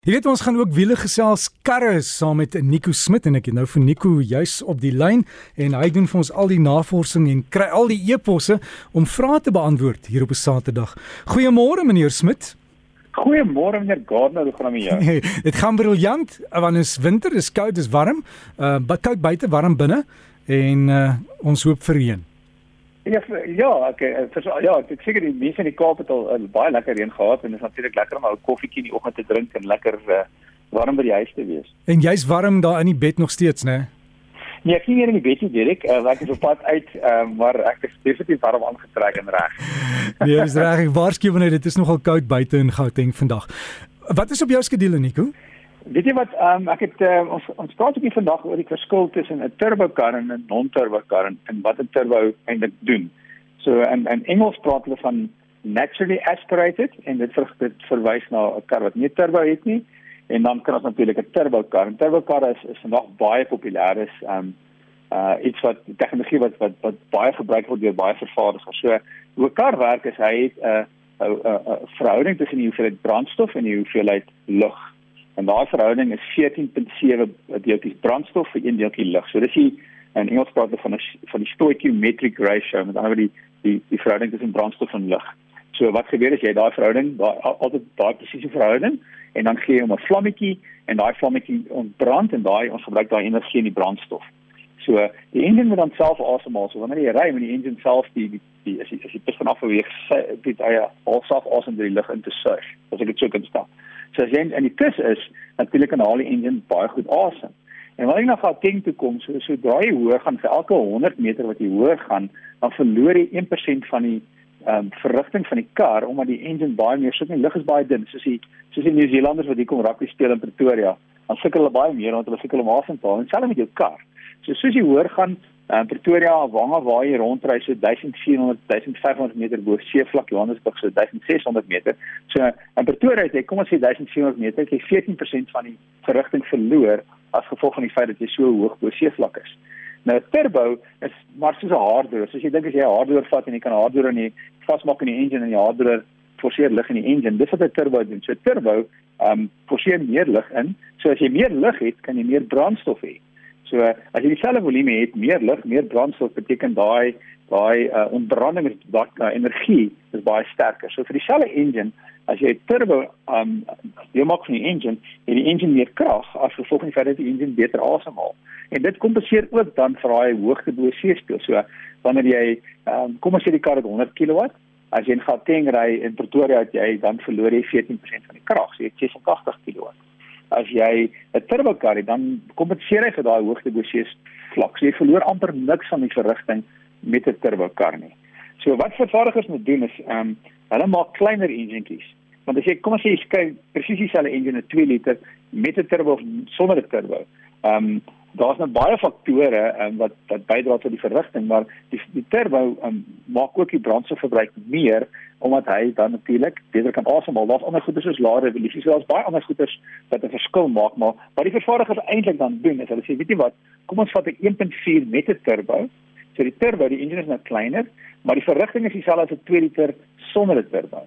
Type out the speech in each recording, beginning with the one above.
Jy weet ons gaan ook wiele gesels karre saam met Nico Smit en ek het nou vir Nico juis op die lyn en hy doen vir ons al die navorsing en kry al die eposse om vrae te beantwoord hier op 'n Saterdag. Goeiemôre meneer Smit. Goeiemôre meneer Gardner, hoe gaan dit met jou? Dit gaan briljant want is winter, is koud, is warm. Uh koud buite, warm binne en uh ons hoop vir reën. Ja, ja, okay, vir ja, ek seker die mense in die Kaap het al uh, baie lekker reën gehad en dit is natuurlik lekker om 'n koffietjie in die oggend te drink en lekker uh, warm by die huis te wees. En jy's warm daar in die bed nog steeds, né? Nee, ek sien hier in die bedjie direk, uh, ek is op pad uit, uh, maar ek is definitief warm aangetrek en reg. nee, dis reg. Ek waarsku wanneer dit is nogal koud buite in Gauteng vandag. Wat is op jou skedule, Nico? Weet jy wat um, ek het uh, ons ons praat ook hier vandag oor die verskil tussen 'n turbo kar en 'n non-turbo kar en, en wat 'n turbo eintlik doen. So in in Engels praat hulle van naturally aspirated en dit ver, dit verwys na 'n kar wat nie turbo het nie en dan kan ons natuurlik 'n turbo kar. 'n Turbo kar is is nog baie populêr is um uh iets wat tegnologie wat wat wat baie gebruik word deur baie vervaardigers. So hoe 'n kar werk is hy het 'n 'n verhouding tussen die hoeveelheid brandstof en die hoeveelheid lug en daai verhouding is 14.7 deeltjies brandstof vir een deeltjie lug. So dis die in Engels praat hulle van 'n van die stoichiometric ratio, met ander woorde die die die verhouding tussen brandstof en lug. So wat gebeur as jy daai verhouding daai altyd daai presiese verhouding en dan gee jy hom 'n vlammetjie en daai vlammetjie ontbrand en daai ons gebruik daai energie in die brandstof. So die engine moet dan self asemhaal. So wanneer jy ry met die engine self die die, die as jy as jy tussen af beweeg, dit hy alself asem deur die lug in te suig. As ek dit so kan stel. So as jy in die kus is, natuurlik kan al die engine baie goed asem. En wanneer jy na Gauteng toe kom, so so draai jy hoër gaan vir elke 100 meter wat jy hoër gaan, dan verloor jy 1% van die ehm um, verrigting van die kar omdat die engine baie meer sit en die lug is baie dun, soos die soos die Nieu-Zeelanders wat hier kom rugby speel in Pretoria. Dan sukkel hulle baie meer want hulle sukkel om asem te haal en selfs met jou kar. So soos jy hoër gaan in Pretoria wange waar jy rondry so 1400 1500 meter bo seevlak Johannesburg so 1600 meter. So in Pretoria het jy kom ons sê 1400 meter, jy 14% van die verrigting verloor as gevolg van die feit dat jy so hoog bo seevlak is. Nou turbo is maar soos 'n haardroër. So as jy dink as jy 'n haardroër vat en jy kan 'n haardroër in die vasmaak in die engine en die haardroër forceer lug in die engine, dis wat 'n turbo doen. So turbo ehm um, forceer meer lug in. So as jy meer lug het, kan jy meer brandstof hê. So as jy dieselfde volume het, meer lug, meer brandstof beteken daai daai uh, ontbranding is baie uh, energie is baie sterker. So vir dieselfde engine, as jy 'n turbo um jy maak van die engine, het die engine meer krag as gevolg van dat die engine beter asemhaal. En dit kompenseer ook dan vir daai hoogte bo see speel. So wanneer jy um kom ons sê die kar het 100 kW, as jy in Gauteng ry in Pretoria het jy dan verloor jy 14% van die krag. So jy het 86 kW as jy 'n turbo kar het, dan kompenseer hy vir daai hoogte bo see vlak. So jy verloor amper niks van die verrigting met 'n turbo kar nie. So wat vervaardigers moet doen is ehm um, hulle maak kleiner enjinkies. Want as jy kom as jy kyk presies dieselfde engine 'n 2 liter met 'n turbo of sonder 'n turbo. Ehm um, daar's nou baie faktore um, wat wat bydra tot die verrigting, maar die die turbo um, maak ook die brandstofverbruik meer omdat hy dan natuurlik beter kan asemhaal. Daar's ander goeders soos lae revolusies, daar's baie ander goeders wat 'n verskil maak, maar wat die vervaardigers eintlik dan doen is hulle sê, weet jy wat, kom ons vat 'n 1.4 met 'n turbo. So die turbo, die engine is nou kleiner, maar die verrigting is dieselfde as 'n 2 liter sonder 'n turbo.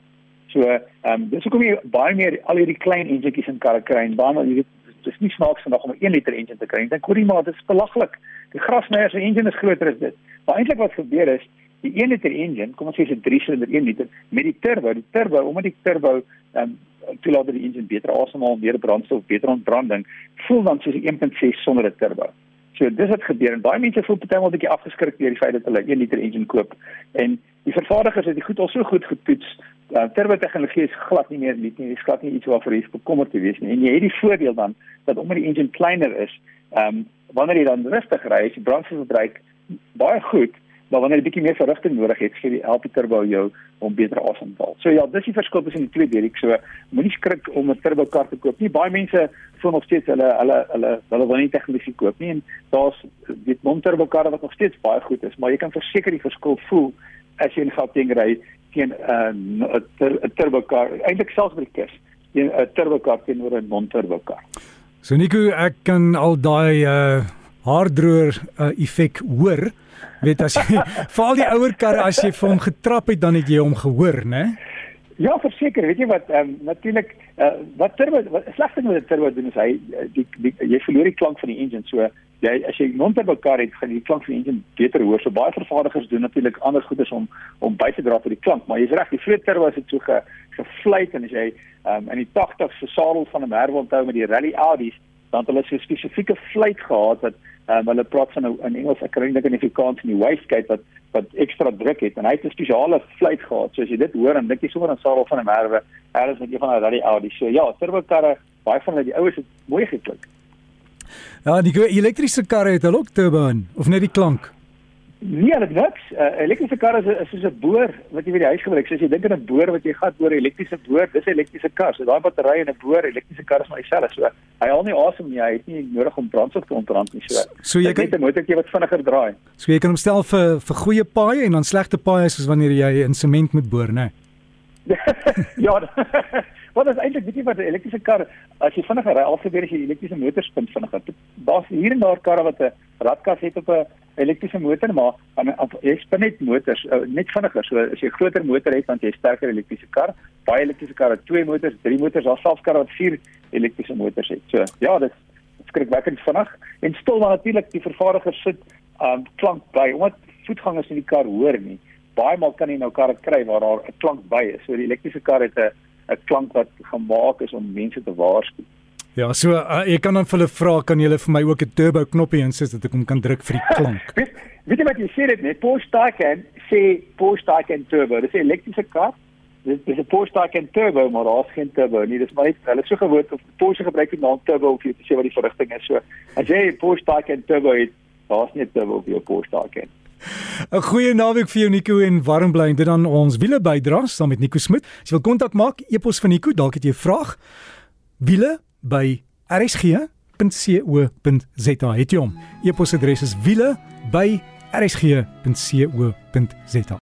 So, ehm um, dis hoekom jy baie meer al hierdie klein enjintjies in karre kry en baie jy weet dis nie snaaks vandag om 'n 1 liter engine te kry. Ek dink hoorie maar dit is belaglik. Die grasmeier se engine is groter as dit. Maar eintlik wat gebeur is die 1 liter engine, kom ons sê dit is 'n 3 silinder 1 liter met die turbo, die turbo omdat die turbo ehm um, toelaat dat die engine beter asemhaal, meer brandstof, beter ontbranding, voel dan soos 'n 1.6 sonder 'n turbo. So dis wat gebeur en baie mense voel partymal 'n bietjie afgeskrik deur die feit dat hulle 1 liter engine koop en die vervaardigers het dit goed al so goed getoets uh, turbo tegnologie is glad nie meer nie. Dit is glad nie iets waarvoor jy bekommerd te wees nie. En jy het die voordeel dan dat omdat die engine kleiner is, ehm um, wanneer jy dan rustig ry, is die brandstofverbruik baie goed, maar wanneer jy bietjie meer verrigting nodig het, gee die help die turbo jou om beter asem te haal. So ja, dis die verskil tussen die twee Derek. So moenie skrik om 'n turbo kar te koop nie. Baie mense voel nog steeds hulle hulle hulle hulle wil nie tegnologie koop nie en daar's dit non-turbo karre wat nog steeds baie goed is, maar jy kan verseker die verskil voel as jy in Gauteng ry teen 'n uh, 'n turbo kar, eintlik selfs by die kus, 'n turbo kar teenoor 'n non-turbo kar. So Nico, ek kan al daai uh haardroër uh, effek hoor. Weet as jy val die ouer karre as jy vir hom getrap het dan het jy hom gehoor, né? Ja, verseker, weet jy wat, ehm um, natuurlik uh, wat turbo wat slegste met 'n turbo doen is hy die, die jy verloor die klank van die engine so jy as jy non-turbo kar het gaan die klank van die engine beter hoor so baie vervaardigers doen natuurlik ander goedes om om by te dra tot die klank maar jy's reg die turbo is dit so ge, gefluit en as jy um, in die 80s se sadel van 'n Merwe onthou met die Rally Audis dan het hulle so 'n spesifieke fluit gehad wat um, hulle praat van 'n Engels ek kry dink in Afrikaans in die wastegate wat wat ekstra druk het en hy het 'n spesiale fluit gehad. So as jy dit hoor en dink jy sommer aan Sarel van der Merwe, is met een van daai rally Audi. So ja, turbo karre, baie van hulle die oues het mooi geklink. Ja, die elektriese karre het hulle ook turbo in of net die klank? Nee, dit niks. 'n uh, Elektriese kar is is soos 'n boor wat jy by die huis gebruik. So as jy dink aan 'n boor wat jy gat oor 'n elektriese boor, dis 'n elektriese kar. So daai battery en 'n boor, elektriese kar is maar dieselfde. So hy haal nie asem nie. Hy het nie nodig om brandstof te ontbrand nie. So, so jy kan net 'n motortjie wat vinniger draai. So jy kan hom stel vir vir goeie paaie en dan slegte paaie soos wanneer jy in sement moet boor, né? ja. Wat is eintlik weet jy wat 'n elektriese kar as jy vinniger ry, algebeur as jy elektriese motors punt vinniger. Daar's hier en daar karre wat 'n radkas het op 'n elektriese motor maar aan jy spin net motors uh, net vinniger. So as jy 'n groter motor het dan jy sterker elektriese kar. Baie elektriese karre twee motors drie motors al selfs karre wat vier elektriese motors het. So ja dit skrikwekkend vinnig. En stil maar natuurlik die vervaardiger sit um, klank by omdat voetgangers in die kar hoor nie. Baie maal kan jy nou karre kry waar daar 'n klank by is. So die elektriese kar het 'n 'n klank wat gemaak is om mense te waarsku Ja, so uh, ek kan dan vir hulle vra kan jy vir my ook 'n turbo knoppie insit dat ek hom kan druk vir die klank. weet, weet jy wat jy sê dit net Porsche Taycan sê Porsche Taycan turbo. Dit is 'n elektriese kar. Dit is 'n Porsche Taycan turbo, maar daar's geen turbo nie. Dis maar net hulle so gewoond of Porsche gebruik die naam turbo om vir te sê wat die verrigting is. So as jy Porsche Taycan turbo het, daar's nie turbo op jou Porsche Taycan. 'n Goeie naweek vir jou Nico en warm bly en dit dan ons wiele bydra saam met Nico Smit. As jy wil kontak maak, e-pos vir Nico, dalk het jy 'n vraag. Wiele by rsg.co.za. Het jy hom? E-posadres is wiele by rsg.co.za.